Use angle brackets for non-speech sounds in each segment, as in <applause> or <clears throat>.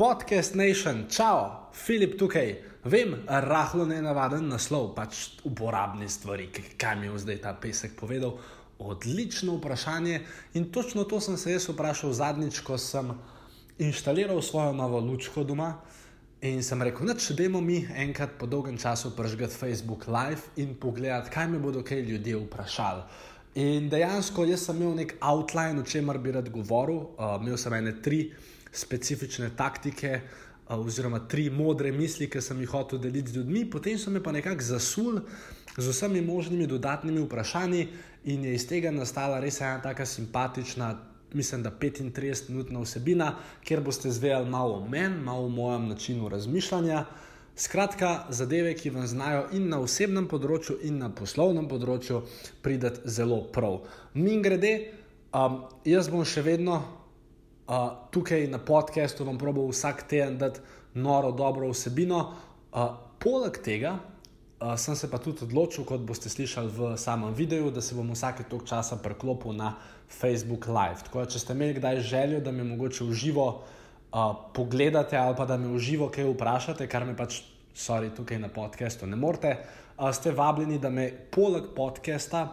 Podcast Nation, čau, Filip tukaj. Vem, rahlo ne navaden naslov, pač uporabne stvari, kaj mi je zdaj ta pesek povedal. Odlično vprašanje in točno to sem se jaz vprašal zadnjič, ko sem inštaliral svojo novo lučko doma. In sem rekel, da če demo mi enkrat po dolgem času pržgati Facebook Live in pogledati, kaj me bodo kaj ljudje vprašali. In dejansko jaz sem imel nek outline, o čemer bi rad govoril. Uh, imel sem ene tri specifične taktike, oziroma tri modre misli, ki sem jih hotel deliti z ljudmi, potem so me pa nekako zasul z vsemi možnimi dodatnimi vprašanji, in je iz tega nastala res ena tako simpatična mislim, da 35-minutna vsebina, kjer boste zvedeli malo o meni, malo o mojem načinu razmišljanja. Skratka, zadeve, ki vam znajo in na osebnem področju, in na poslovnem področju, prideti zelo prav. Mi grede, um, jaz bom še vedno uh, tukaj na podkastu, vam probo vsak teden dati noro, dobro vsebino. Uh, poleg tega, Uh, sem se pa tudi odločil, kot boste slišali v samem videu, da se bom vsake tok časa preklopil na Facebook Live. Tako da, če ste imeli kdaj željo, da me mogoče v živo uh, pogledate ali pa da me v živo kaj vprašate, kar me pač, sorry, tukaj na podkastu ne morete, uh, ste vabljeni, da me poleg podcasta.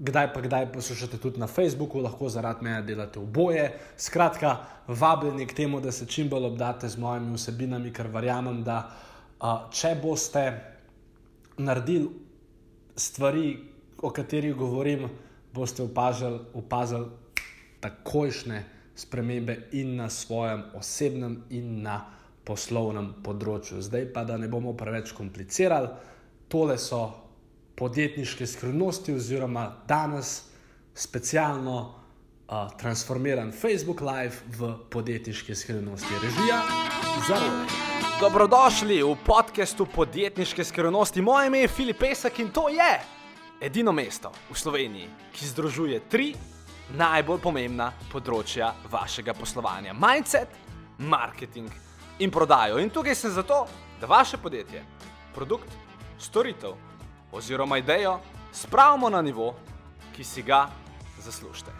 Kdaj pa kdaj poslušate tudi na Facebooku, lahko zaradi mene delate oboje. Skratka, vabljeni k temu, da se čim bolj obdate z mojimi vsebinami, ker verjamem, da uh, če boste naredili stvari, o katerih govorim, boste opazili, opazili takojšnje spremembe in na svojem osebnem, in na poslovnem področju. Zdaj pa, da ne bomo preveč komplicirali, tole so podjetniške skrivnosti, oziroma danes specialno uh, transformiran Facebook Live v podjetniške skrivnosti. Režija za roke. Dobrodošli v podkastu podjetniške skrivnosti. Moje ime je Filip Pesek in to je edino mesto v Sloveniji, ki združuje tri najbolj pomembna področja vašega poslovanja: mindset, marketing in prodajo. In tukaj sem zato, da vaše podjetje, produkt, storitev oziroma idejo spravimo na nivo, ki si ga zaslužite.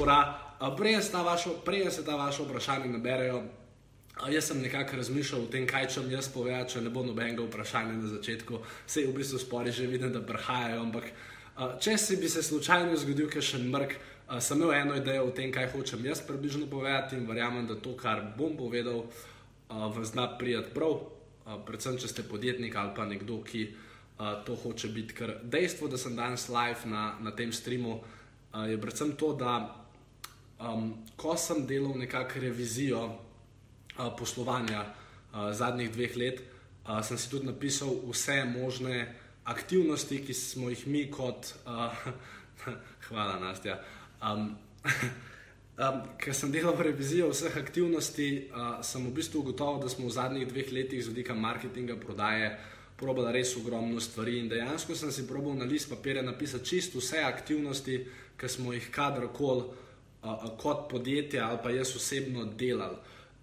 Ura, prej se ta vaše vaš vprašanje naberejo. Jaz sem nekako razmišljal o tem, kaj če mi jaz povem, če ne bo nobenega vprašanja na začetku. Vse v bistvu spori že vidim, da prihajajo. Ampak če se bi se slučajno zgodil še en mrk, sem imel eno idejo o tem, kaj hočem jaz približno povedati in verjamem, da to, kar bom povedal, vam zna prijeti prav. Predvsem, če ste podjetnik ali pa nekdo, ki to hoče biti. Ker dejstvo, da sem danes live na, na tem streamu, je predvsem to, da Um, ko sem delal nekakšno revizijo uh, poslovanja uh, zadnjih dveh let, uh, sem si tudi napisal vse možne aktivnosti, ki smo jih mi kot. Uh, <laughs> hvala, Nastja. Um, um, <laughs> ker sem delal revizijo vseh aktivnosti, uh, sem v bistvu ugotovil, da smo v zadnjih dveh letih z vidika marketinga, prodaje, probali res ogromno stvari. In dejansko sem si probal na list papirja napisati čisto vse aktivnosti, ki smo jih kadarkoli kot podjetje ali pa jaz osebno delal.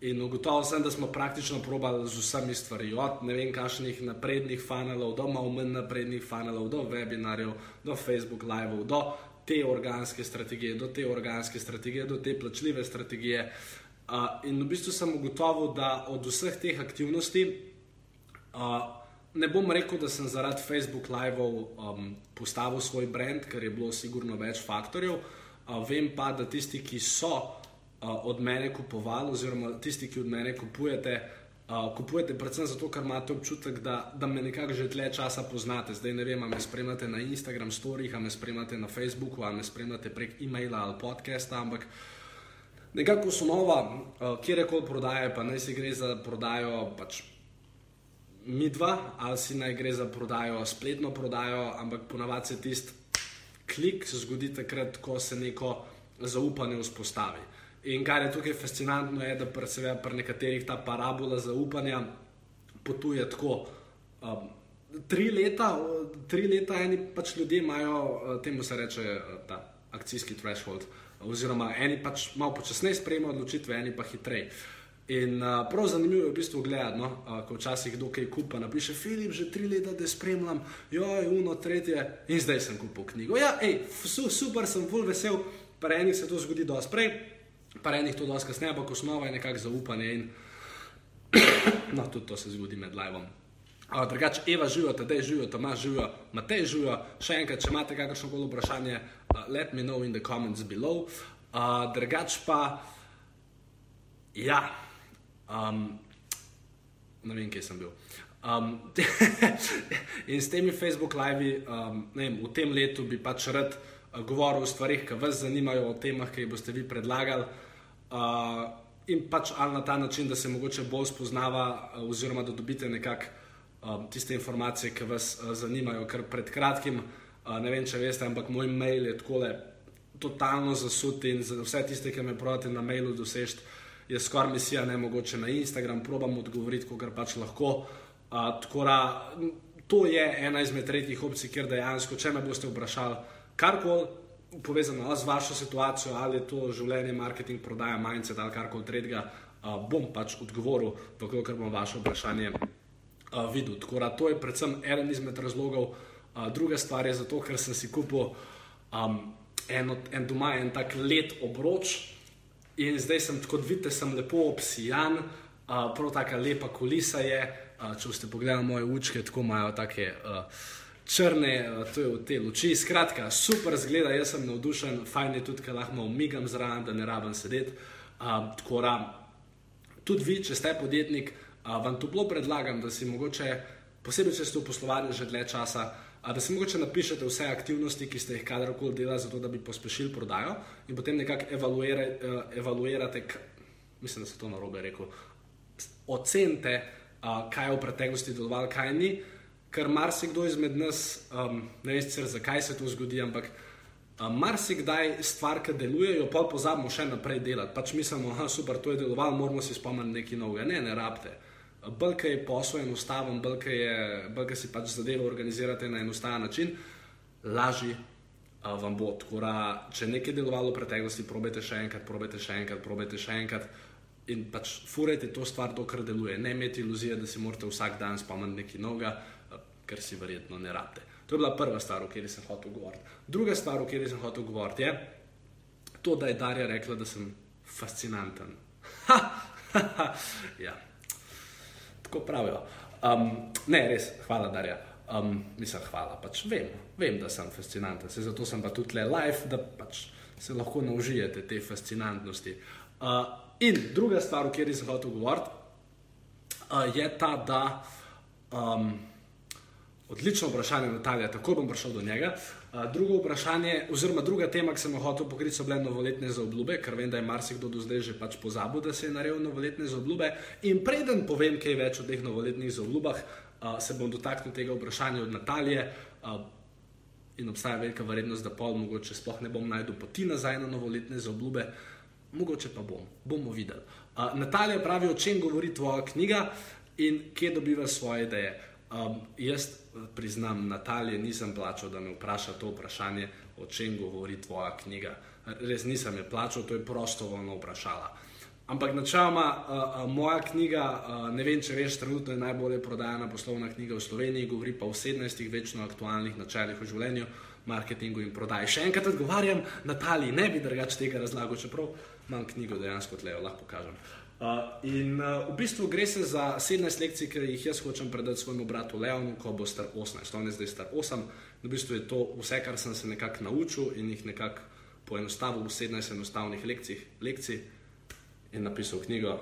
In ugotovil sem, da smo praktično probali z vsemi stvarmi, od ne vem, kakšnih naprednih funnelov, do malo manj naprednih funnelov, do webinarjev, do Facebook live, do te organske strategije, do te organske strategije, do te plačljive strategije. Uh, in v bistvu sem ugotovil, da od vseh teh aktivnosti, uh, ne bom rekel, da sem zaradi Facebook live-ov um, postavil svoj brand, ker je bilo sigurno več faktorjev. Uh, vem pa, da tisti, ki so uh, od mene kupovali, oziroma tisti, ki od mene kupujete, uh, kupujete predvsem zato, ker imate občutek, da, da me nekako že dlje časa poznate. Zdaj ne vem, ali me spremljate na Instagram storjih, ali me spremljate na Facebooku, ali me spremljate prek e-maila ali podcasta, ampak nekako osnova, uh, kjer koli prodaje, pa naj si gre za prodajo. Pač, Mi dva, ali si naj gre za prodajo, spletno prodajo, ampak ponavadi se tisti klik zgodi takrat, ko se neko zaupanje vzpostavi. In kar je tukaj fascinantno, je, da pri, pri nekaterih ta parabola zaupanja potuje tako. Um, tri, leta, tri leta eni pač ljudje imajo, uh, temu se reče, uh, ta akcijski threshold, oziroma eni pač malo počasneje sprejemajo odločitve, eni pa hitreje. In uh, prav zanimivo je v bistvu gledati, no? uh, ko včasih kdo kaj kupa, napiše Filip, že tri leta te spremljam, jo je uno, tretje in zdaj sem kupil knjigo. Ja, su, super, sem full vesel, pa enih se to zgodi dosti prej, pa enih to dosti kasneje, ampak osnova je nekako zaupanje in <coughs> no, tudi to se zgodi med live. Uh, drugače, Eva živijo, tedaj živijo, Tomaš živijo, Matej živijo. Še enkrat, če imate kakršno koli vprašanje, uh, let me know in the comments below. Uh, drugače pa, ja. Um, ne vem, kje sem bil. Um, <laughs> in s temi Facebook live, um, vem, v tem letu bi pač rad govoril o stvarih, ki vas zanimajo, o temah, ki jih boste vi predlagali. Uh, in pač ali na ta način, da se mogoče bolj spoznava, uh, oziroma da dobite nekako um, tiste informacije, ki vas uh, zanimajo. Ker pred kratkim, uh, ne vem, če veste, ampak moj mail je tako le totalno zasut in za vse tiste, ki me pravite na mailu dosežeti je skoraj misija ne mogoče na Instagram, probam odgovoriti, kar pač lahko. Uh, da, to je ena izmed tretjih opcij, ker dejansko, če me boste vprašali karkoli povezano z vašo situacijo, ali je to življenje, marketing, prodaja, mindset ali karkoli tretjega, uh, bom pač odgovoril, dokler bom vaše vprašanje uh, videl. Da, to je predvsem eden izmed razlogov. Uh, druga stvar je zato, ker sem si kupil um, en, en doma en tak let obroč. In zdaj sem, kot vidite, sem lepo obsijan, uh, prav tako lepa kulisa je. Uh, če boste pogledali moje učke, tako imajo take uh, črne, uh, to je v te luči. Skratka, super zgleda, jaz sem navdušen, fajn je tudi, ker lahko umigam zraven, da ne rabim sedeti. Tako da, tudi vi, če ste podjetnik, vam toplo predlagam, da si mogoče, posebej če ste v poslovanju že dlje časa, da si mogoče napišete vse aktivnosti, ki ste jih kadarkoli delali, zato da bi pospešili prodajo, in potem nekako evaluira, uh, evaluirate, mislim, da se to na robe rekel, ocenite, kaj je v preteklosti delovalo, kaj ni. Ker marsikdo izmed nas, um, ne vem sicer zakaj se to zgodi, ampak um, marsikdaj stvar, ki delujejo, pa pozabimo še naprej delati. Pač mislimo, da je super, to je delovalo, moramo si spomniti nekaj novega. Ne, ne rabite. Belka je posel enostaven, belka si pač zadeve organizirate na enostaven način, lažje uh, vam bo. Da, če nekaj je delovalo v preteklosti, probejte še enkrat, probejte še enkrat, probejte še enkrat. In pač furajte to stvar, to, kar deluje. Ne imeti iluzije, da si morate vsak dan spomniti nekaj novega, kar si verjetno ne rabite. To je bila prva stvar, o kateri sem hotel govoriti. Druga stvar, o kateri sem hotel govoriti, je to, da je Darja rekla, da sem fascinanten. Ha, ha, ha, ja tako pravijo. Um, ne, res, hvala, Darja. Um, mislim, hvala. Pač vem, vem, da sem fascinanten, se zato sem pa tudi le live, da pač se lahko naužijete te fascinantnosti. Uh, in druga stvar, o kateri sem hotel govoriti, uh, je ta, da. Um, Odlično vprašanje, Natalija, tako bom prišel do njega. Drugo vprašanje, oziroma druga tema, ki sem jo hotel pokriti, so bile novoletne zaobljube, ker vem, da je marsikdo do zdaj že pač pozabil, da se je naredil novoletne zaobljube. In preden povem kaj več o teh novoletnih zaobljubah, se bom dotaknil tega vprašanja od Natalije. In obstaja velika verjetnost, da pol mogoče sploh ne bom najdel poti nazaj na novoletne zaobljube, mogoče pa bom, bomo videli. Natalija pravi, o čem govori tvoja knjiga in kje dobiva svoje ideje. Um, jaz priznam, Natalija, nisem plačal, da me vpraša to vprašanje, o čem govori tvoja knjiga. Res nisem je plačal, to je prostovoljno vprašala. Ampak načeloma, uh, moja knjiga, uh, ne vem, če veš, trenutno je najbolje prodajana poslovna knjiga v Sloveniji, govori pa o 17 večno aktualnih načelih v življenju, marketingu in prodaji. Še enkrat odgovarjam, Natalija, ne bi drugače tega razlagal, čeprav imam knjigo dejansko tle, lahko pokažem. Uh, in uh, v bistvu gre se za 17 lekcij, ki jih jaz hočem predati svojemu bratu Leonu, ko bo star 18, on je zdaj star 8. V bistvu je to vse, kar sem se nekako naučil in jih nekako poenostavil v 17 enostavnih lekcij, lekcij in napisal knjigo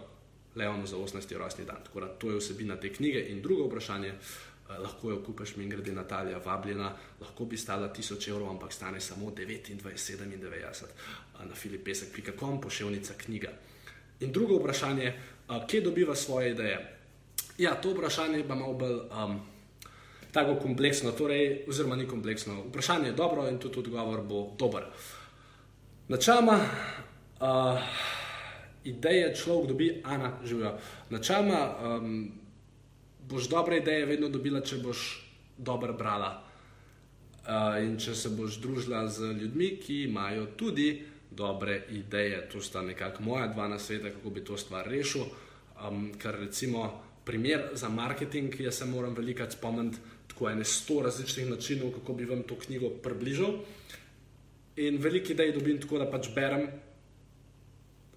Leonu za 18. rojstni dan. Tako da to je vsebina te knjige. In drugo vprašanje, uh, lahko jo kupiš, mi grede Natalija, vabljena, lahko bi stala 1000 evrov, ampak stane samo 29,97 uh, na filipesek.com, pošiljnica knjiga. In drugo vprašanje, uh, kje dobiva svoje ideje? Ja, to vprašanje pa malo bolj um, tako kompleksno, torej, oziroma ni kompleksno. Vprašanje je dobro in tudi odgovor bo dober. Načeloma, uh, ideje človek dobi, Ana, živijo. Načeloma, um, boš dobre ideje vedno dobila, če boš dobro brala. Uh, in če se boš družila z ljudmi, ki imajo tudi dobre ideje. To sta nekako moja dva nasveta, kako bi to stvar rešil. Um, ker recimo primer za marketing, jaz se moram veliko spomniti, tako ene sto različnih načinov, kako bi vam to knjigo približal. In veliko idej dobim tako, da pač berem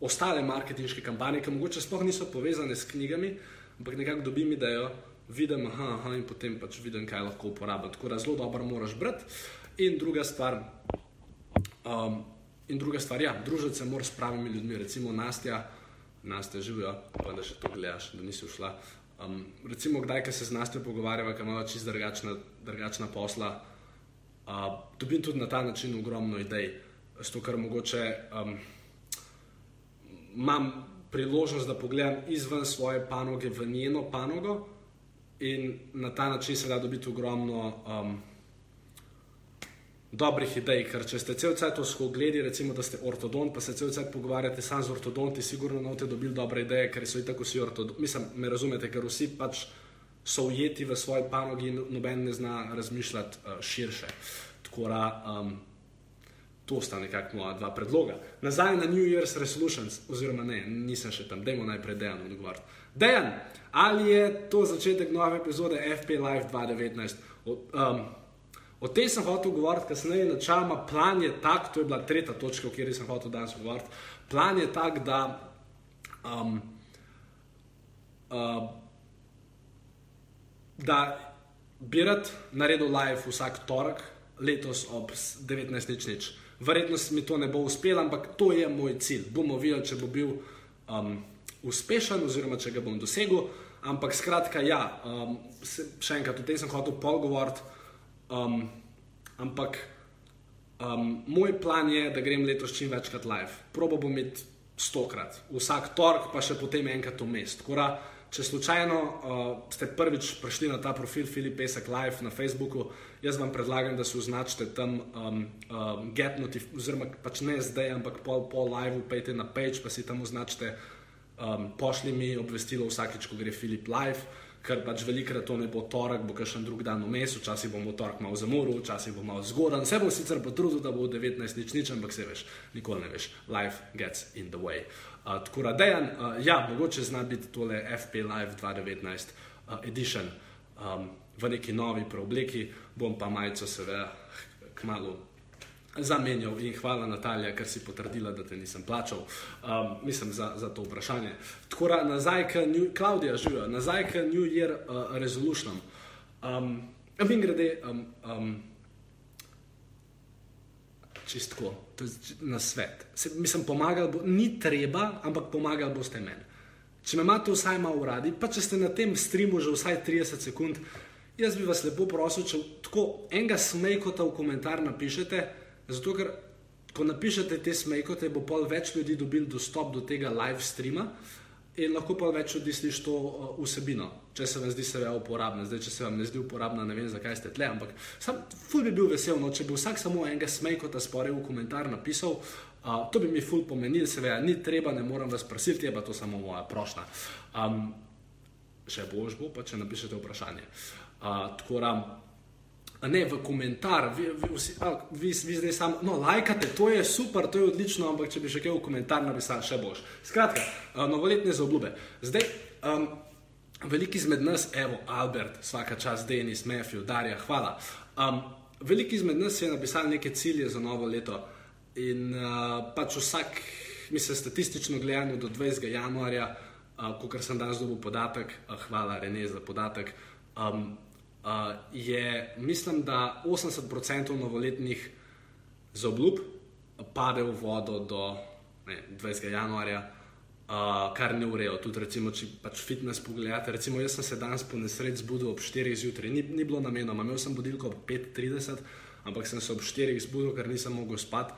ostale marketinške kampanje, ki mogoče sploh niso povezane s knjigami, ampak nekako dobim idejo, vidim, aha, aha, in potem pač vidim, kaj lahko uporabljam. Tako da zelo dobro moraš brati. In druga stvar, um, in druga stvar, ja, družiti se moraš s pravimi ljudmi, recimo Nastja, Nastja živijo, pa da še to gledaš, da nisi šla. Um, recimo, kdaj se z Nastjo pogovarjava, ker ima čisto drugačna, drugačna posla, uh, dobim tudi na ta način ogromno idej, zato ker mogoče um, imam priložnost, da pogledam izven svoje panoge v njeno panogo in na ta način se da dobiti ogromno. Um, dobrih idej, ker če ste cel cel cel gledali, recimo, da ste ortodont, pa se cel cel cel pogovarjate sam z ortodonti, sigurno boste dobili dobre ideje, ker so tako vsi ortodonti. Mislim, me razumete, ker vsi pač so ujeti v svoji panogi in noben ne zna razmišljati uh, širše. Tako da um, to sta nekako moja dva predloga. Nazaj na New Year's Resolutions, oziroma ne, nisem še tam, dajmo najprej Dejan odgovoriti. Dejan, ali je to začetek nove epizode FP Live 2019? Um, O tem sem hotel govoriti kasneje, načeloma plan je tak, to je bila tretja točka, o kateri sem hotel danes govoriti. Plan je tak, da um, uh, da bi rad naredil live vsak torek, letos ob 19.00. Verjetno mi to ne bo uspelo, ampak to je moj cilj. Bomo videli, če bo bil um, uspešen, oziroma če ga bom dosegel. Ampak skratka, ja, um, še enkrat o tem sem hotel pol govoriti. Um, ampak um, moj plan je, da grem letos čim večkrat live. Probo bom imeti stokrat, vsak torek, pa še potem enkrat v mest. Kora, če slučajno uh, ste prvič prišli na ta profil Filip Pesek Live na Facebooku, jaz vam predlagam, da se označite tam um, um, get notification, oziroma pač ne zdaj, ampak pol, pol live, pejte na page, pa si tam označite, um, pošli mi obvestilo vsakeč, ko gre Filip Live ker pač velikrat to ne bo torek, bo še en drug dan vmes, včasih bomo torek malo zamoril, včasih bo malo zgodan. Se bom sicer potrudil, da bo 19 nič nič, ampak se veš, nikoli ne veš. Life gets in the way. Uh, tako da dejan, uh, ja, mogoče zna biti tole FP Live 2019 uh, edition um, v neki novi preobleki, bom pa majico seveda kmalo zamenjal in hvala Natalija, ker si potrdila, da te nisem plačal. Um, mislim za, za to vprašanje. Tako da nazaj k New, Klaudija živijo, nazaj k New Year uh, Resolution. Um, in grede, um, um, čistko, to je na svet. Se, mislim, pomagal bo, ni treba, ampak pomagal boste meni. Če me imate vsaj malo radi, pa če ste na tem streamu že vsaj 30 sekund, jaz bi vas lepo prosil, če tako enega smejkota v komentar napišete, Zato, ker ko napišete te smejkote, bo pol več ljudi dobil dostop do tega live streama in lahko pa več ljudi sliši to uh, vsebino, če se vam zdi seveda uporabna. Zdaj, če se vam ne zdi uporabna, ne vem, zakaj ste tle, ampak sam ful bi bil vesel, no, če bi vsak samo enega smejkota spore v komentar napisal, uh, to bi mi ful pomenil, seveda ni treba, ne moram vas prositi, je pa to samo moja prošla. Um, še boš bo, pa če napišete vprašanje. Uh, tako da, ne v komentar, vi, vi, vsi, a, vi, vi zdaj samo, no, lajkate, to je super, to je odlično, ampak če bi še kaj v komentar napisal, še boš. Skratka, novoletne zaobljube. Zdaj, um, veliki izmed nas, evo, Albert, vsaka čas, Denis, Matthew, Darja, hvala. Um, veliki izmed nas je napisal neke cilje za novo leto in uh, pač vsak, mislim, statistično gledano do 20. januarja, uh, kot sem danes dobil podatek, uh, hvala Rene za podatek. Um, uh, je, mislim, da 80% novoletnih zaobljub pade v vodo do ne, 20. januarja, uh, kar ne urejo. Tudi, recimo, če pač fitness pogledate, recimo, jaz sem se danes po nesreči zbudil ob 4. zjutraj, ni, ni bilo namenoma, imel sem budilko ob 5:30, ampak sem se ob 4. zbudil, ker nisem mogel spati.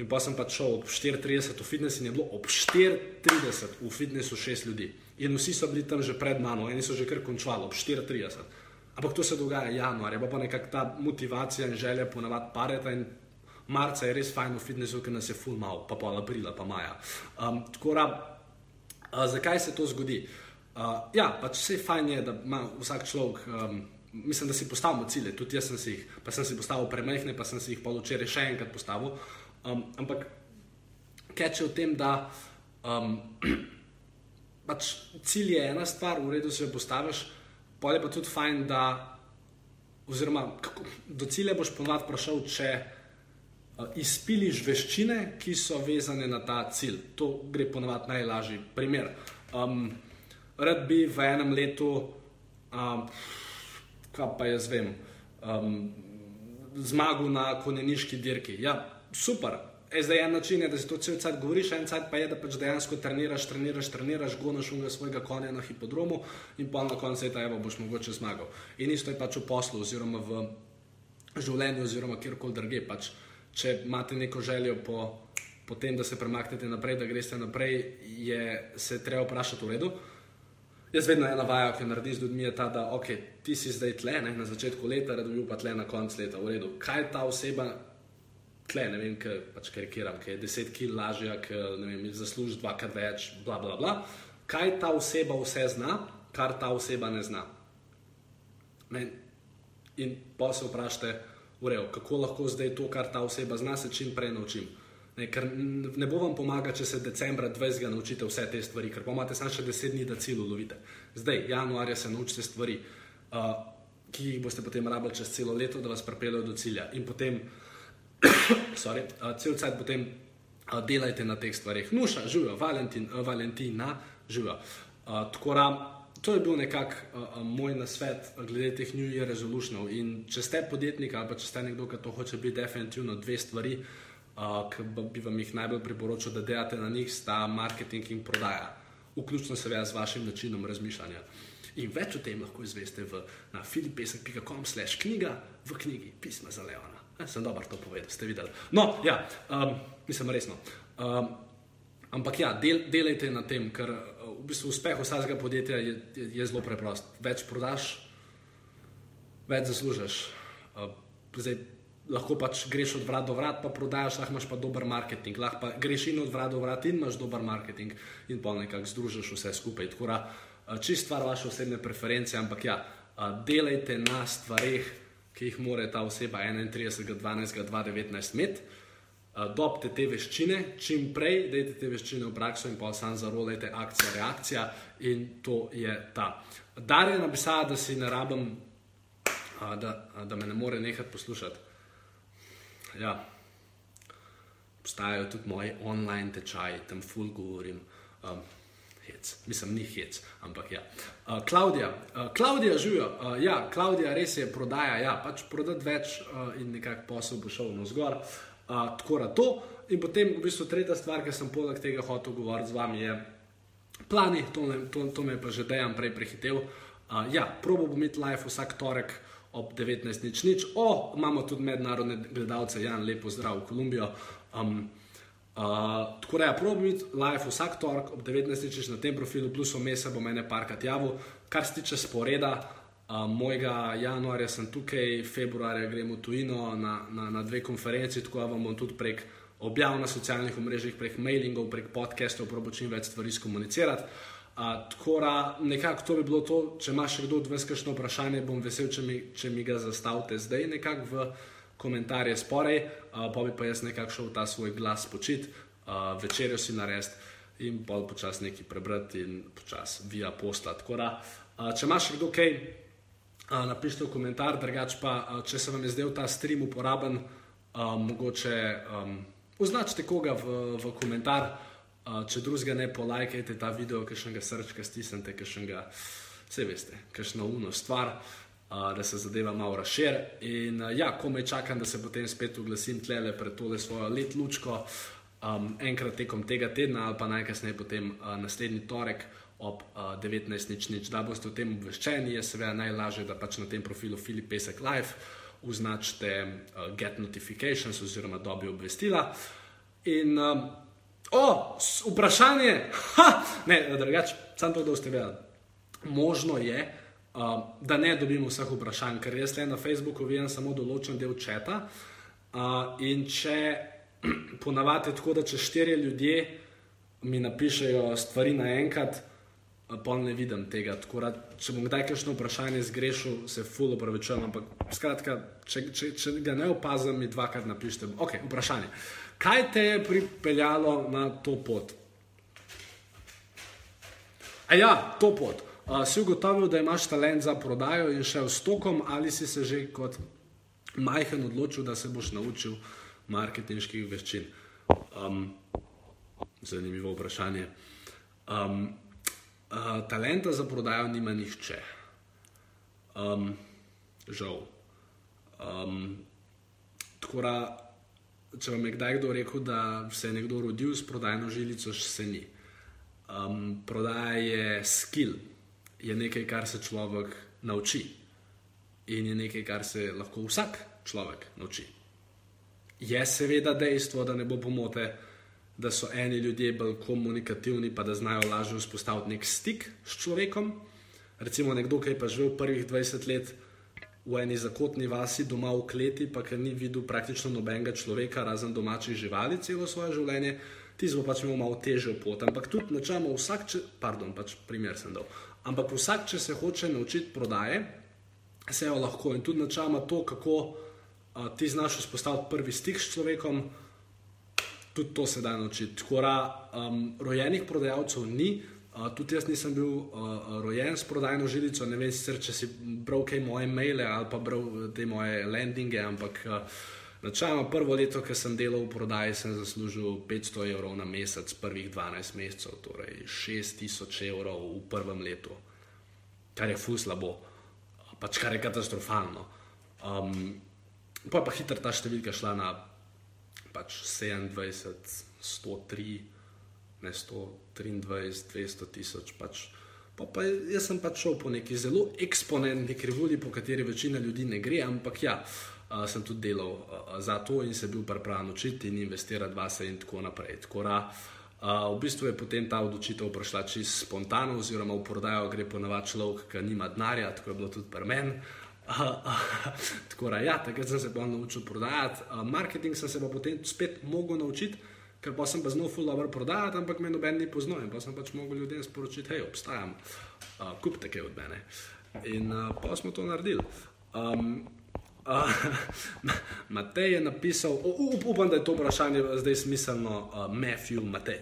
In pa sem pač šel ob 4:30 v fitness in je bilo ob 4:30 v fitnessu šest ljudi. In vsi so bili tam že pred mano, eni so že kar končali ob 4:30. Ampak to se dogaja januarja, pa, pa nekako ta motivacija in želja ponavadi pareta. In marca je res fajn v fitnessu, ker nas je full mal, pa pol aprila, pa maja. Um, tako da, uh, zakaj se to zgodi? Uh, ja, pač vse fajn je, da ima vsak človek. Um, Mislim, da si postavimo cilje, tudi jaz sem si jih, pa sem si postavil premehne, pa sem si jih pa včeraj še enkrat postavil. Um, ampak keče v tem, da um, <clears throat> pač cilj je ena stvar, v redu se jo postaviš, pa je pa tudi fajn, da oziroma kako, do cilja boš ponovadi prišel, če uh, izpiliš veščine, ki so vezane na ta cilj. To gre ponovadi najlažji primer. Um, rad bi v enem letu, um, kaj pa jaz vem, um, zmagal na konjeniški dirki. Ja, super. E, zdaj en način je, da si to cel cel cel govoriš, en cel pa je, da pač dejansko treniraš, treniraš, treniraš, gonaš unga svojega konja na hipodromu in pa na koncu leta, evo, boš mogoče zmagal. In isto je pač v poslu oziroma v življenju oziroma kjerkoli drugje. Pač, če imate neko željo po, po tem, da se premaknete naprej, da greste naprej, je se treba vprašati v redu. Jaz vedno ena vaja, ki naredi z ljudmi, je ta, da okay, ti si zdaj tle, ne, na začetku leta, da bi bil pa tle na koncu leta. V redu, kaj ta oseba tle, ne vem, kaj pač karikiram, ki je deset kil lažja, ki zasluži dvakrat več, bla, bla, bla. Kaj ta oseba vse zna, kar ta oseba ne zna. Ne? In pa se vprašajte, urejo, kako lahko zdaj to, kar ta oseba zna, se čim prej naučim. Ne, ker ne bo vam pomaga, če se decembra 20. naučite vse te stvari, ker imate samo še 10 dni, da cilj ulovite. Zdaj, januarja se naučite stvari, uh, ki jih boste potem rabili čez celo leto, da vas pripeljejo do cilja. In potem sorry, uh, cel cel potem uh, delajte na teh stvarih. Nuša, živijo, Valentin, uh, Valentina, živijo. Uh, tako da, to je bil nekako uh, moj nasvet glede teh New Year resolutionov. In če ste podjetnik ali pa če ste nekdo, ki to hoče biti, definitivno dve stvari, uh, ki bi vam jih najbolj priporočil, da delate na njih, sta marketing in prodaja. Vključno seveda z vašim načinom razmišljanja. In več o tem lahko izveste v, na filipesek.com/slash knjiga v knjigi Pisma za Leona. Ja, sem dobro to povedal, ste videli. No, ja, um, mislim resno. Um, ampak ja, del, delajte na tem, ker uh, v bistvu uspeh vsakega podjetja je, je, je zelo preprost. Več prodaš, več zaslužiš. Uh, zdaj, lahko pač greš od vrat do vrat, pa prodajaš, lahko imaš pa dober marketing. Lahko pa greš in od vrat do vrat in imaš dober marketing in pa nekako združiš vse skupaj. Tako da, uh, čist stvar vaše osebne preference, ampak ja, uh, delajte na stvarih ki jih mora ta oseba 31.12.2019 imeti. Uh, dobite te veščine, čim prej, dajte te veščine v prakso in pa sam zarolajte akcija, reakcija in to je ta. Darje napisala, da si ne rabim, da, da me ne more nehati poslušati. Ja, obstajajo tudi moji online tečaji, tam full govorim. Um, hec. Mislim, ni hec, ampak ja. Uh, Klaudija, uh, Klaudija živijo. Uh, ja, Klaudija res je prodaja, ja, pač prodati več uh, in nekako posel bo šel na zgor. Uh, tako da to. In potem, v bistvu, tretja stvar, ki sem poleg tega hotel govoriti z vami, je plani, to, to, to me je pa že dejan prej prehitev. Uh, ja, probo bom imeti live vsak torek ob 19.00. O, imamo tudi mednarodne gledalce, Jan, lepo zdrav v Kolumbijo. Um, Uh, tako da, ja, probujem biti live vsak torek ob 19.00 na tem profilu, plus vmes bom ene parkrat javil. Kar se tiče sporeda, uh, mojega januarja sem tukaj, februarja gremo tujino na, na, na dve konferenci, tako da vam bom tudi prek objav na socialnih omrežjih, prek mailingov, prek podcastov, probo čim več stvari skomunicirati. Uh, tako da, nekako to bi bilo to. Če imaš še kdo od vas kakšno vprašanje, bom vesel, če mi, če mi ga zastavite zdaj nekako v komentarje sporej, uh, pa bi pa jaz nekako šel ta svoj glas počit, uh, večerjo si narediti in pol počas nekaj prebrati in počas via. Tako da, uh, če imaš kdo kaj, uh, napišite v komentar, drugač pa, uh, če se vam je zdel ta stream uporaben, uh, mogoče um, označite koga v, v komentar. Uh, če drugega ne polajkajte ta video, ki še ga srčka stisnete, ki še ga, vse veste, ki še na uno stvar da se zadeva malo razširi. In ja, ko me čakam, da se potem spet oglasim tle pred tole svojo let lučko, um, enkrat tekom tega tedna ali pa najkasneje potem uh, naslednji torek. Ob uh, 19.00, da boste o tem obveščeni, je seveda najlažje, da pač na tem profilu Filip Pesek Live označite uh, Get Notifications oziroma dobi obvestila. In, um, o, vprašanje, <laughs> ha, ne, drugače, samo to, da boste vedeli. Možno je, uh, da ne dobimo vseh vprašanj, ker jaz le na Facebooku vidim samo določen del četa. Uh, in če <clears throat> ponavadi tako, da če štirje ljudje mi napišejo stvari naenkrat, pa ne vidim tega. Da, če bom kdaj kakšno vprašanje zgrešil, se fully opravičujem. Ampak skratka, če, če, če ga ne opazim, mi dvakrat napišite. Ok, vprašanje. Kaj te je pripeljalo na to pot? A ja, to pot. Uh, si ugotovil, da imaš talent za prodajo in šel s tokom, ali si se že kot majhen odločil, da se boš naučil marketinških veščin? Um, zanimivo vprašanje. Um, uh, talenta za prodajo nima nihče. Um, žal. Um, tako da, če vam je kdaj kdo rekel, da se je nekdo rodil s prodajno žilico, se ni. Um, prodaja je skill, je nekaj, kar se človek nauči. In je nekaj, kar se lahko vsak človek nauči. Je seveda dejstvo, da ne bo pomote, da so eni ljudje bolj komunikativni, pa da znajo lažje vzpostaviti nek stik s človekom. Recimo nekdo, ki je pa živel prvih 20 let v eni zakotni vasi, doma v kleti, pa ki ni videl praktično nobenega človeka, razen domačih živali, celo svoje življenje, ti bo pač imel malo težjo pot. Ampak tudi načeloma vsak, če, pardon, pač primer sem dal. Ampak vsak, če se hoče naučiti prodaje, se jo lahko in tudi načeloma to, kako a, ti znaš vzpostaviti prvi stik s človekom tudi to se da naučiti. Tako da um, rojenih prodajalcev ni. Uh, tudi jaz nisem bil uh, rojen s prodajno žilico, ne vem, sicer, če si bral kaj moje maile ali pa bral te moje landinge, ampak uh, načeloma prvo leto, ki sem delal v prodaji, sem zaslužil 500 evrov na mesec, prvih 12 mesecev, torej 6000 evrov v prvem letu, kar je fus slabo, pač kar je katastrofalno. Um, pa je pa hitro ta številka šla na pač 27, 103, ne 123, 200 tisoč. Pač. Pa, pa jaz sem pač šel po neki zelo eksponentni krivulji, po kateri večina ljudi ne gre, ampak ja, a, sem tudi delal a, za to in se bil pripravljen učiti in investirati vase in tako naprej. Tako da, a, v bistvu je potem ta odločitev prišla čisto spontano, oziroma v prodajo gre ponavadi človek, ki nima denarja, tako je bilo tudi pri meni. <laughs> Tako da, ja, takrat sem se pa naučil prodajati. Uh, marketing sem se pa potem spet mogel naučiti, ker pa sem pa znal full dobro prodajati, ampak me noben ni poznal in pa sem pač mogel ljudem sporočiti, hej, obstajam, uh, kupite kaj od mene. In uh, pa smo to naredili. Um, uh, <laughs> Matej je napisal, uh, upam, da je to vprašanje zdaj smiselno, uh, Matthew Matej.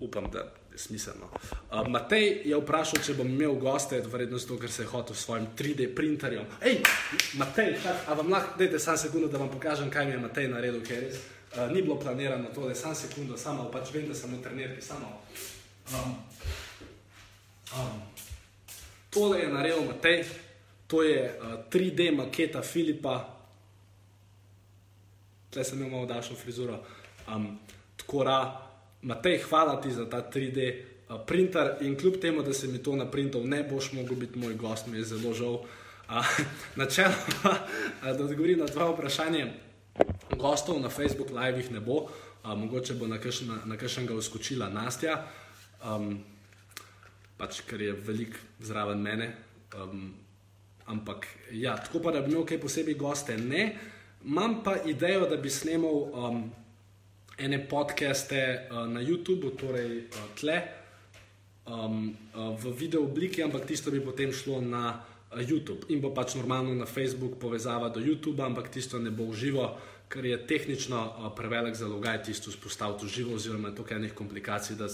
Upam, da smiselno. Uh, Matej je vprašal, če bom imel goste, verjetno zato, ker se je hotel s svojim 3D printerjem. Hej, Matej, a vam lahko dajte samo sekundo, da vam pokažem, kaj mi je Matej naredil, ker res uh, ni bilo planirano to, da je samo sekundo, samo pač vem, da sem v trenerki, samo. Um, um, tole je naredil Matej, to je uh, 3D maketa Filipa, tle sem imel daljšo frizuro. Um, tako da, Matej, hvala ti za ta 3D uh, printer in kljub temu, da si mi to naprintal, ne boš mogel biti moj gost, mi je zelo žal. Uh, <laughs> Načeloma, da odgovorim na tvoje vprašanje, gostov na Facebook Live ne bo, uh, mogoče bo na kakšnega uskočila Nastja, um, pač ker je velik zraven mene. Um, ampak ja, tako pa, da bi imel kaj posebej goste, ne. Imam pa idejo, da bi snemal. Um, ene podcaste uh, na YouTubu, torej uh, tle, um, uh, v video obliki, ampak tisto bi potem šlo na uh, YouTube in bo pač normalno na Facebook povezava do YouTube, ampak tisto ne bo uživo, ker je tehnično uh, prevelik zalogaj tisto spostaviti uživo, oziroma je to kaj nekaj komplikacij, da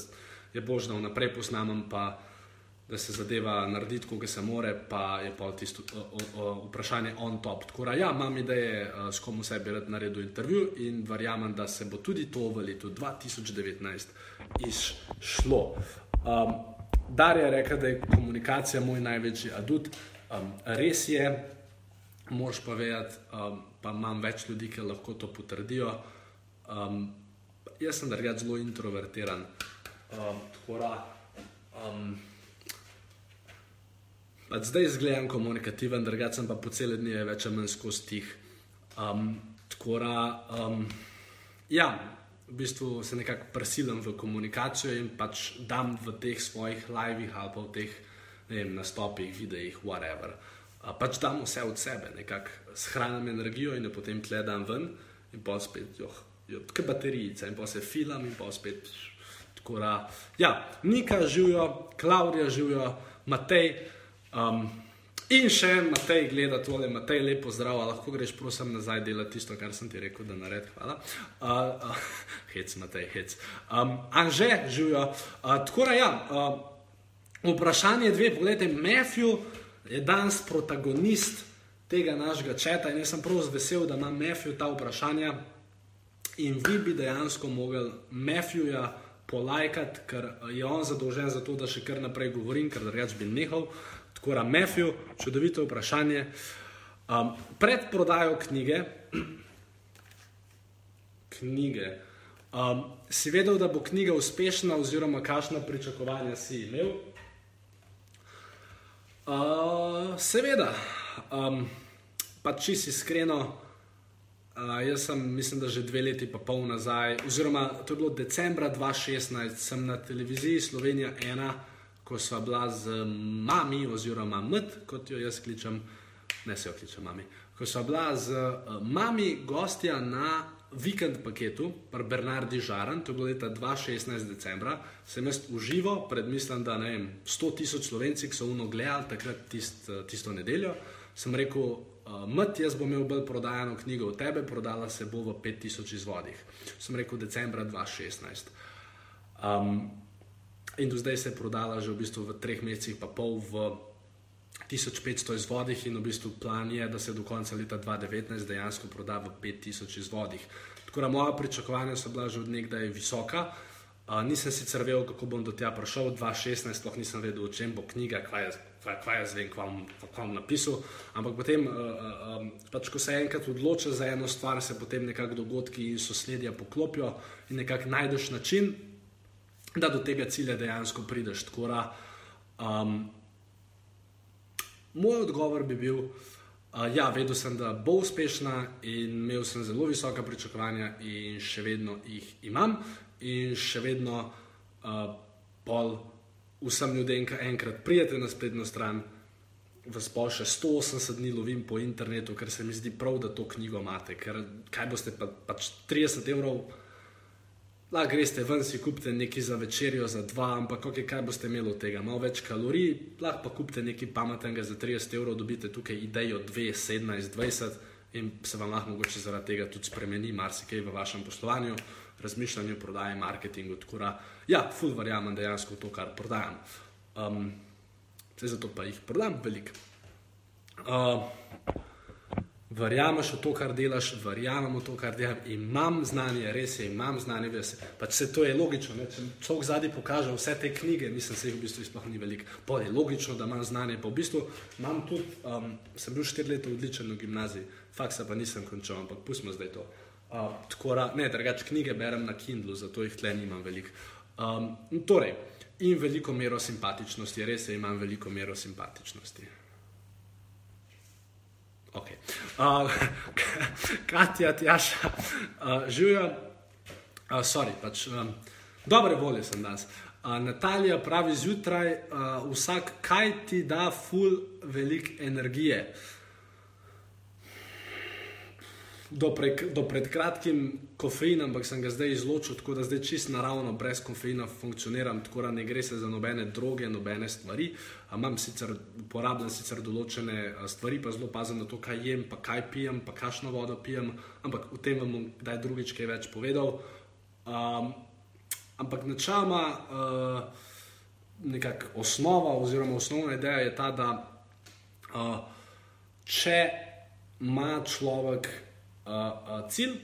je božno vnaprej posnamem pa da se zadeva naredi, kot se more, pa je pa tisto o, o, vprašanje on top. Tako da, ja, imam ideje, s kom vse bi rad naredil intervju in verjamem, da se bo tudi to v letu 2019 izšlo. Um, Darja je rekla, da je komunikacija moj največji adut. Um, res je, moš pa vedeti, um, pa imam več ljudi, ki lahko to potrdijo. Um, jaz sem drugač zelo introvertiran. Um, tako da. Um, pač zdaj izgledam komunikativen, drugačen pa po cel dnevi več ali manj skozi tih. Um, tako da, um, ja, v bistvu se nekako prisilim v komunikacijo in pač dam v teh svojih livih ali pa v teh vem, nastopih, videih, whatever. Uh, pač dam vse od sebe, nekako shranim energijo in jo potem gledam ven in pa spet, joh, jo, kot baterijica in pa se filam in pa spet. Tako da, ja, Nika živijo, Klaudija živijo, Matej. Um, in še en Matej gleda tole, Matej, lepo zdrav, lahko greš, prosim, nazaj delati tisto, kar sem ti rekel, da naredi. Hvala. Uh, uh, hec, Matej, hec. Um, Anže živijo. Uh, tako da, ja, uh, vprašanje dve, pogledajte, Matthew je danes protagonist tega našega četa in jaz sem prav vesel, da ima Matthew ta vprašanja in vi bi dejansko mogli Matthewja polajkati, ker je on zadolžen za to, da še kar naprej govorim, ker drugač bi nehal. Tako da, Matthew, čudovito vprašanje. Um, pred prodajo knjige, <clears throat> knjige um, si vedel, da bo knjiga uspešna, oziroma kakšna pričakovanja si imel? Uh, seveda, um, pa če si iskreno, uh, jaz sem, mislim, da že dve leti pa pol nazaj, oziroma to je bilo decembra 2016, sem na televiziji Slovenija 1, ko sva bila z mami, oziroma mt, kot jo jaz kličem, ne se jo kličem mami. Ko sva bila z uh, mami gostja na vikend paketu, pri Bernardi Žaran, to je bilo leta 2016, decembra, sem jaz uživo, pred mislim, da ne vem, 100 tisoč slovenci, ki so uno gledali takrat tist, tisto nedeljo, sem rekel, uh, mt, jaz bom imel bolj prodajano knjigo od tebe, prodala se bo v 5000 izvodih. Sem rekel, decembra 2016. Um, in do zdaj se je prodala že v bistvu v treh mesecih, pa pol v 1500 izvodih, in v bistvu plan je, da se do konca leta 2019 dejansko proda v 5000 izvodih. Tako da moja pričakovanja so bila že od nekdaj visoka. Uh, nisem sicer vedel, kako bom do tega prišel, 2016, sploh nisem vedel, o čem bo knjiga, kaj je, kaj, je zvem, kaj bom napisal. Ampak potem, uh, uh, pač, ko se enkrat odločiš za eno stvar, se potem nekako dogodki in sosledja poklopijo in nekako najdeš način, da do tega cilja dejansko prideš. Tako da, um, moj odgovor bi bil, uh, ja, vedel sem, da bo uspešna in imel sem zelo visoka pričakovanja in še vedno jih imam in še vedno uh, pol vsem ljudem, ki enkrat prijete na spletno stran, vas pa še 180 dni lovim po internetu, ker se mi zdi prav, da to knjigo imate. Ker kaj boste pa, pač 30 evrov, lahko greste ven, si kupite nekaj za večerjo, za dva, ampak okay, kaj boste imeli od tega? Malo več kalorij, lahko pa kupite nekaj pametnega za 30 evrov, dobite tukaj idejo 2, 17, 20 in se vam lahko mogoče zaradi tega tudi spremeni marsikaj v vašem poslovanju razmišljanju, prodaji, marketingu. Tako da, ja, ful verjamem dejansko to, kar prodajam. Um, zato pa jih prodam veliko. Uh, verjameš v to, kar delaš, verjamem v to, kar delam, imam znanje, res je, imam znanje, res je. Pač se to je logično. Ne? Če človek zadnji pokaže vse te knjige, mislim, se jih v bistvu sploh ni veliko. Pa je logično, da imam znanje. Pa v bistvu imam tudi, um, sem bil štiri leta odličen v gimnaziji, faksa pa nisem končal, ampak pustimo zdaj to. Uh, tako da, ne, drugače knjige berem na Kindlu, zato jih tle nimam veliko. Um, torej, in veliko mero simpatičnosti, res je, imam veliko mero simpatičnosti. Okay. Uh, Katja, Tjaša, uh, živijo, uh, sorry, pač, um, dobre volje sem danes. Uh, Natalija pravi zjutraj, uh, vsak kaj ti da, ful, veliko energije. Uh, do, pre, do pred kratkim kofein, ampak sem ga zdaj izločil, tako da zdaj čist naravno, brez kofeina funkcioniram, tako da ne gre se za nobene droge, nobene stvari. Imam sicer, uporabljam sicer določene stvari, pa zelo pazim na to, kaj jem, pa kaj pijem, pa kakšno vodo pijem, ampak o tem bom kdaj drugič kaj več povedal. Um, ampak načeloma uh, nekako osnova oziroma osnovna ideja je ta, da uh, če ima človek uh, cilj,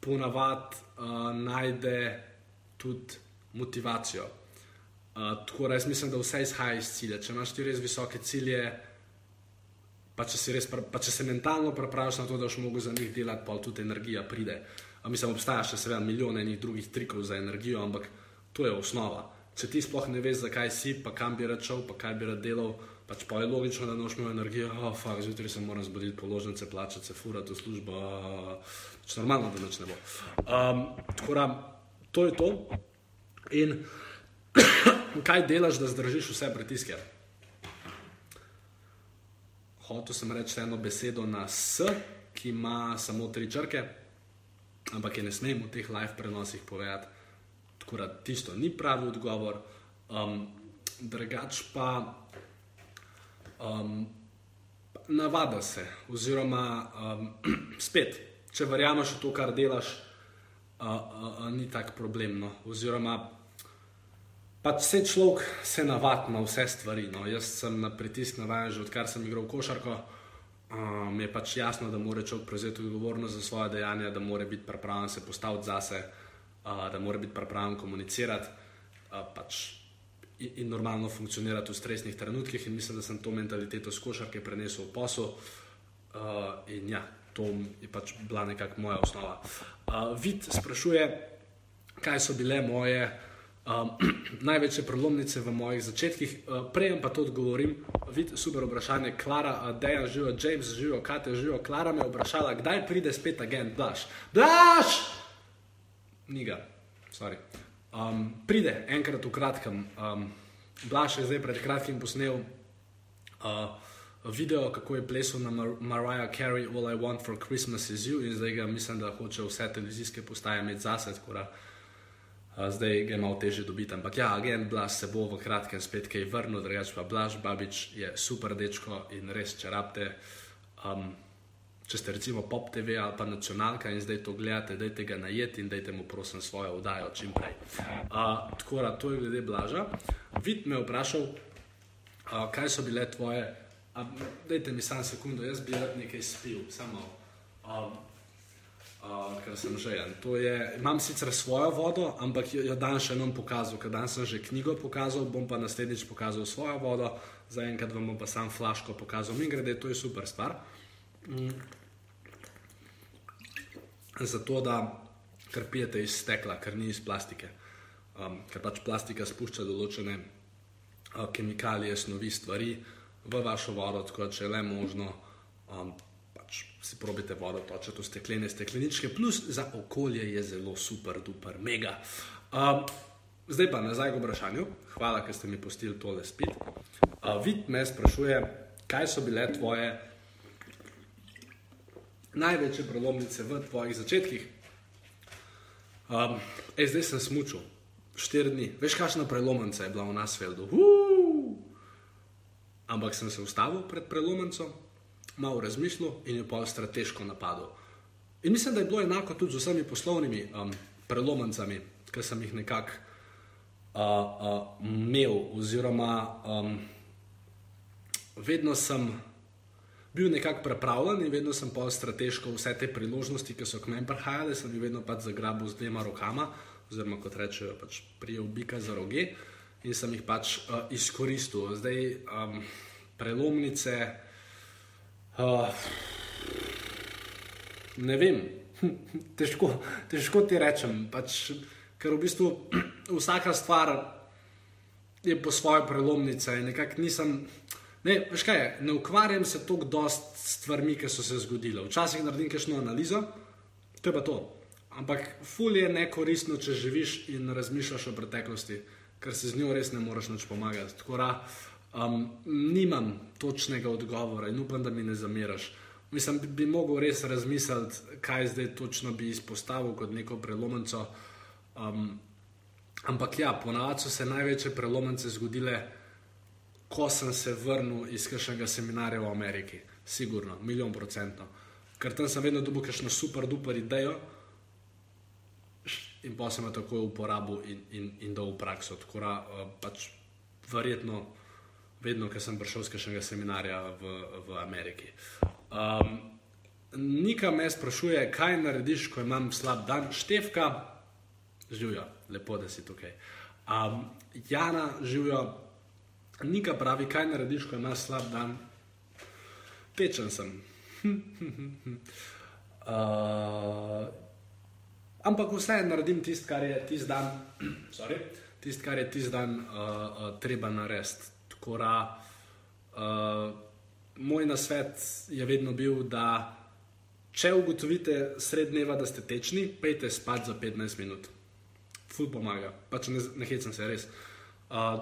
ponavadi uh, najde tudi motivacijo. Uh, tako da jaz mislim, da vse izhaja iz cilja. Če imaš ti res visoke cilje, pa če, res, pa če se mentalno pripraviš na to, da boš mogel za njih delati, pa tudi energija pride. Uh, mislim, obstaja še seveda milijone enih drugih trikov za energijo, ampak to je osnova. Če ti sploh ne veš, zakaj si, pa kam bi rad šel, pa kaj bi rad delal, pač pa je logično, da noš imel energijo, oh, fuck, zjutraj se moram zbuditi, položnice, plačati, furati v službo, pač normalno, da noč ne bo. Um, tako da, to je to. In <coughs> kaj delaš, da zdržiš vse pritiske? Hotel sem reči eno besedo na S, ki ima samo tri črke, ampak je ne smem v teh live prenosih povedati. Tako da tisto ni pravi odgovor. Um, drugač pa um, navada se, oziroma um, <clears throat> spet, če verjameš v to, kar delaš, uh, uh, ni tako problemno. Oziroma, Pač vse človek se navadi na vse stvari. No. Jaz sem na pritisk navaden, že odkar sem igral košarko. Mi je pač jasno, da mora človek prevzeti odgovornost za svoje dejanja, da mora biti pripravljen se postaviti zase, uh, da mora biti pripravljen komunicirati uh, pač in, in normalno funkcionirati v stresnih trenutkih. In mislim, da sem to mentaliteto s košarke prenesel v posel. Uh, in ja, to je pač bila nekakšna moja osnova. Uh, vid sprašuje, kaj so bile moje. Um, <clears throat> največje prelomnice v mojih začetkih, uh, prej pa to odgovorim. Vid, super vprašanje, Klara, uh, Dejan, živijo, James, živijo, Kate, živijo. Klara me je vprašala, kdaj pride spet agent Blaž. Blaž! Niga, sorry. Um, pride enkrat v kratkem. Um, Blaž je zdaj pred kratkim posnel uh, video, kako je plesal na Mar Mariah Carey, All I Want for Christmas is You, in zdaj ga mislim, da hoče vse televizijske postaje imeti zase zdaj ga je malo težje dobiti. Ampak ja, agent Blaž se bo v kratkem spet kaj vrnil, drugače pa Blaž Babič je super dečko in res, če rabite. Um, če ste recimo pop TV ali pa nacionalka in zdaj to gledate, dajte ga najeti in dajte mu prosim svojo vdajo čim prej. Uh, tako da to je glede Blaža. Vid me je vprašal, uh, kaj so bile tvoje. Uh, dajte mi samo sekundo, jaz bi rad nekaj spil, samo. Um, uh, ker sem že en. Je, imam sicer svojo vodo, ampak jo, jo dan še enom pokazal, ker dan sem že knjigo pokazal, bom pa naslednjič pokazal svojo vodo, zaenkrat vam bom pa sam flaško pokazal. Mi grede, to je super stvar. Mm. Zato, da ker pijete iz stekla, ker ni iz plastike. Um, ker pač plastika spušča določene uh, kemikalije, snovi, stvari v vašo vodo, tako da če je le možno, um, pač si probite vodo točiti v steklene stekleničke, plus za okolje je zelo super, duper, mega. Um, zdaj pa nazaj k vprašanju. Hvala, ker ste mi postili tole spit. Uh, vid me sprašuje, kaj so bile tvoje največje prelomnice v tvojih začetkih. Um, ej, zdaj sem smučil, štiri dni. Veš, kakšna prelomnica je bila v Nasfeldu? Ampak sem se ustavil pred prelomnico malo razmišljal in je pa strateško napadal. In mislim, da je bilo enako tudi z vsemi poslovnimi um, prelomnicami, ki sem jih nekako uh, uh, imel, oziroma um, vedno sem bil nekako pripravljen in vedno sem pa strateško vse te priložnosti, ki so k meni prihajale, sem jih vedno pač zagrabil z dvema rokama, oziroma kot rečejo, pač prijel bika za roge in sem jih pač uh, izkoristil. Zdaj um, prelomnice. Uh, ne vem, <laughs> težko, težko ti rečem. Pač, ker v bistvu <clears throat> vsaka stvar je po svoje prelomnice. Nisem, ne, kaj, ne ukvarjam se toliko dost stvarmi, ki so se zgodile. Včasih naredim kakšno analizo, to je pa to. Ampak ful je nekoristno, če živiš in razmišljaš o preteklosti, ker se z njo res ne moreš več pomagati. Tako da, Um, nimam točnega odgovora in upam, da mi ne zameraš. Mislim, bi, bi mogel res razmisliti, kaj zdaj točno bi izpostavil kot neko prelomnico. Um, ampak ja, ponavadi so se največje prelomnice zgodile, ko sem se vrnil iz kakšnega seminarja v Ameriki. Sigurno, milijon procentno. Ker tam sem vedno dobil kakšno super, duper idejo in pa sem jo tako uporabil in, in, in dal v prakso. Tako da uh, pač verjetno vedno, ko sem prišel z kakšnega seminarja v, v Ameriki. Um, Nika me sprašuje, kaj narediš, ko imam slab dan, števka, živijo, lepo, da si tukaj. Um, Jana, živijo, Nika pravi, kaj narediš, ko imaš slab dan, tečen sem. uh, <laughs> ampak vse naredim tisto, kar je tisti dan, <clears throat> tist, kar je tisti dan uh, uh, treba narediti. Tako da uh, moj nasvet je vedno bil, da če ugotovite sred dneva, da ste tečni, pejte spat za 15 minut. Ful pomaga, pač ne, ne hecam se res. Uh,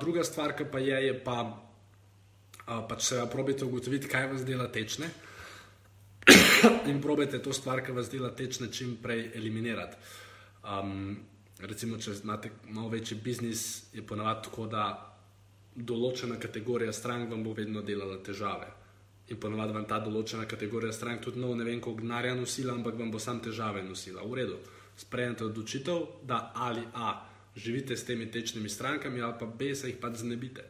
druga stvar, ki pa je, je pa, uh, pač se probite ugotoviti, kaj vas dela tečne. <coughs> In probajte to stvar, ki vas dela tečne, čim prej eliminirati. Um, recimo, če imate malo večji biznis, je ponavadi tako, da določena kategorija strank vam bo vedno delala težave. In ponovadi vam ta določena kategorija strank tudi no, ne vem, koliko denarja nosila, ampak vam bo sam težave nosila. V redu, sprejemite odločitev, da ali A živite s temi tečnimi strankami ali pa B se jih pač znebite.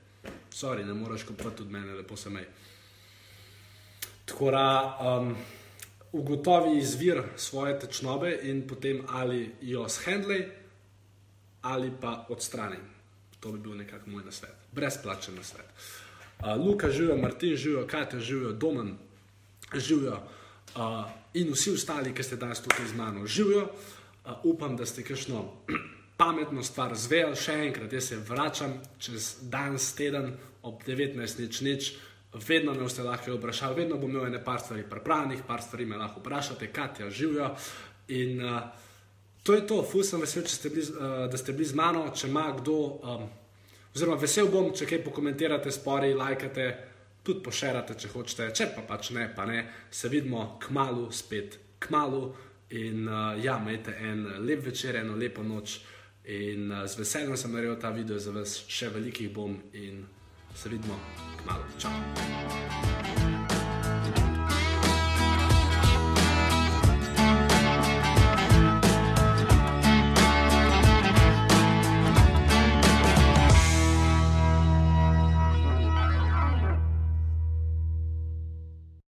Sorry, ne moreš kupiti od mene, lepo se mej. Tako da um, ugotovi izvir svoje tečnobe in potem ali jo shendlej ali pa odstrani. To bi bil nekako moj nasvet, brezplačen nasvet. Uh, Luka živijo, Martin živijo, Katja živijo, Domen živijo uh, in vsi ostali, ki ste danes tukaj z mano živijo. Uh, upam, da ste kakšno pametno stvar zvejali. Še enkrat, jaz se vračam čez dan, teden ob 19.00. Vedno me boste lahko vprašali, vedno bom imel nekaj stvari pripravljenih, par stvari me lahko vprašate, Katja živijo. In uh, to je to, fus sem vesel, ste bili, uh, da ste bili z mano. Če ima kdo, um, oziroma vesel bom, če kaj pokomentirate, spori, lajkate tudi pošerate, če hočete, če pa pač ne, pa ne, se vidimo k malu, spet k malu. In uh, ja, imejte en lep večer, eno lepo noč. In uh, z veseljem sem naredil ta video za vas, še velikih bom in se vidimo k malu. Čau!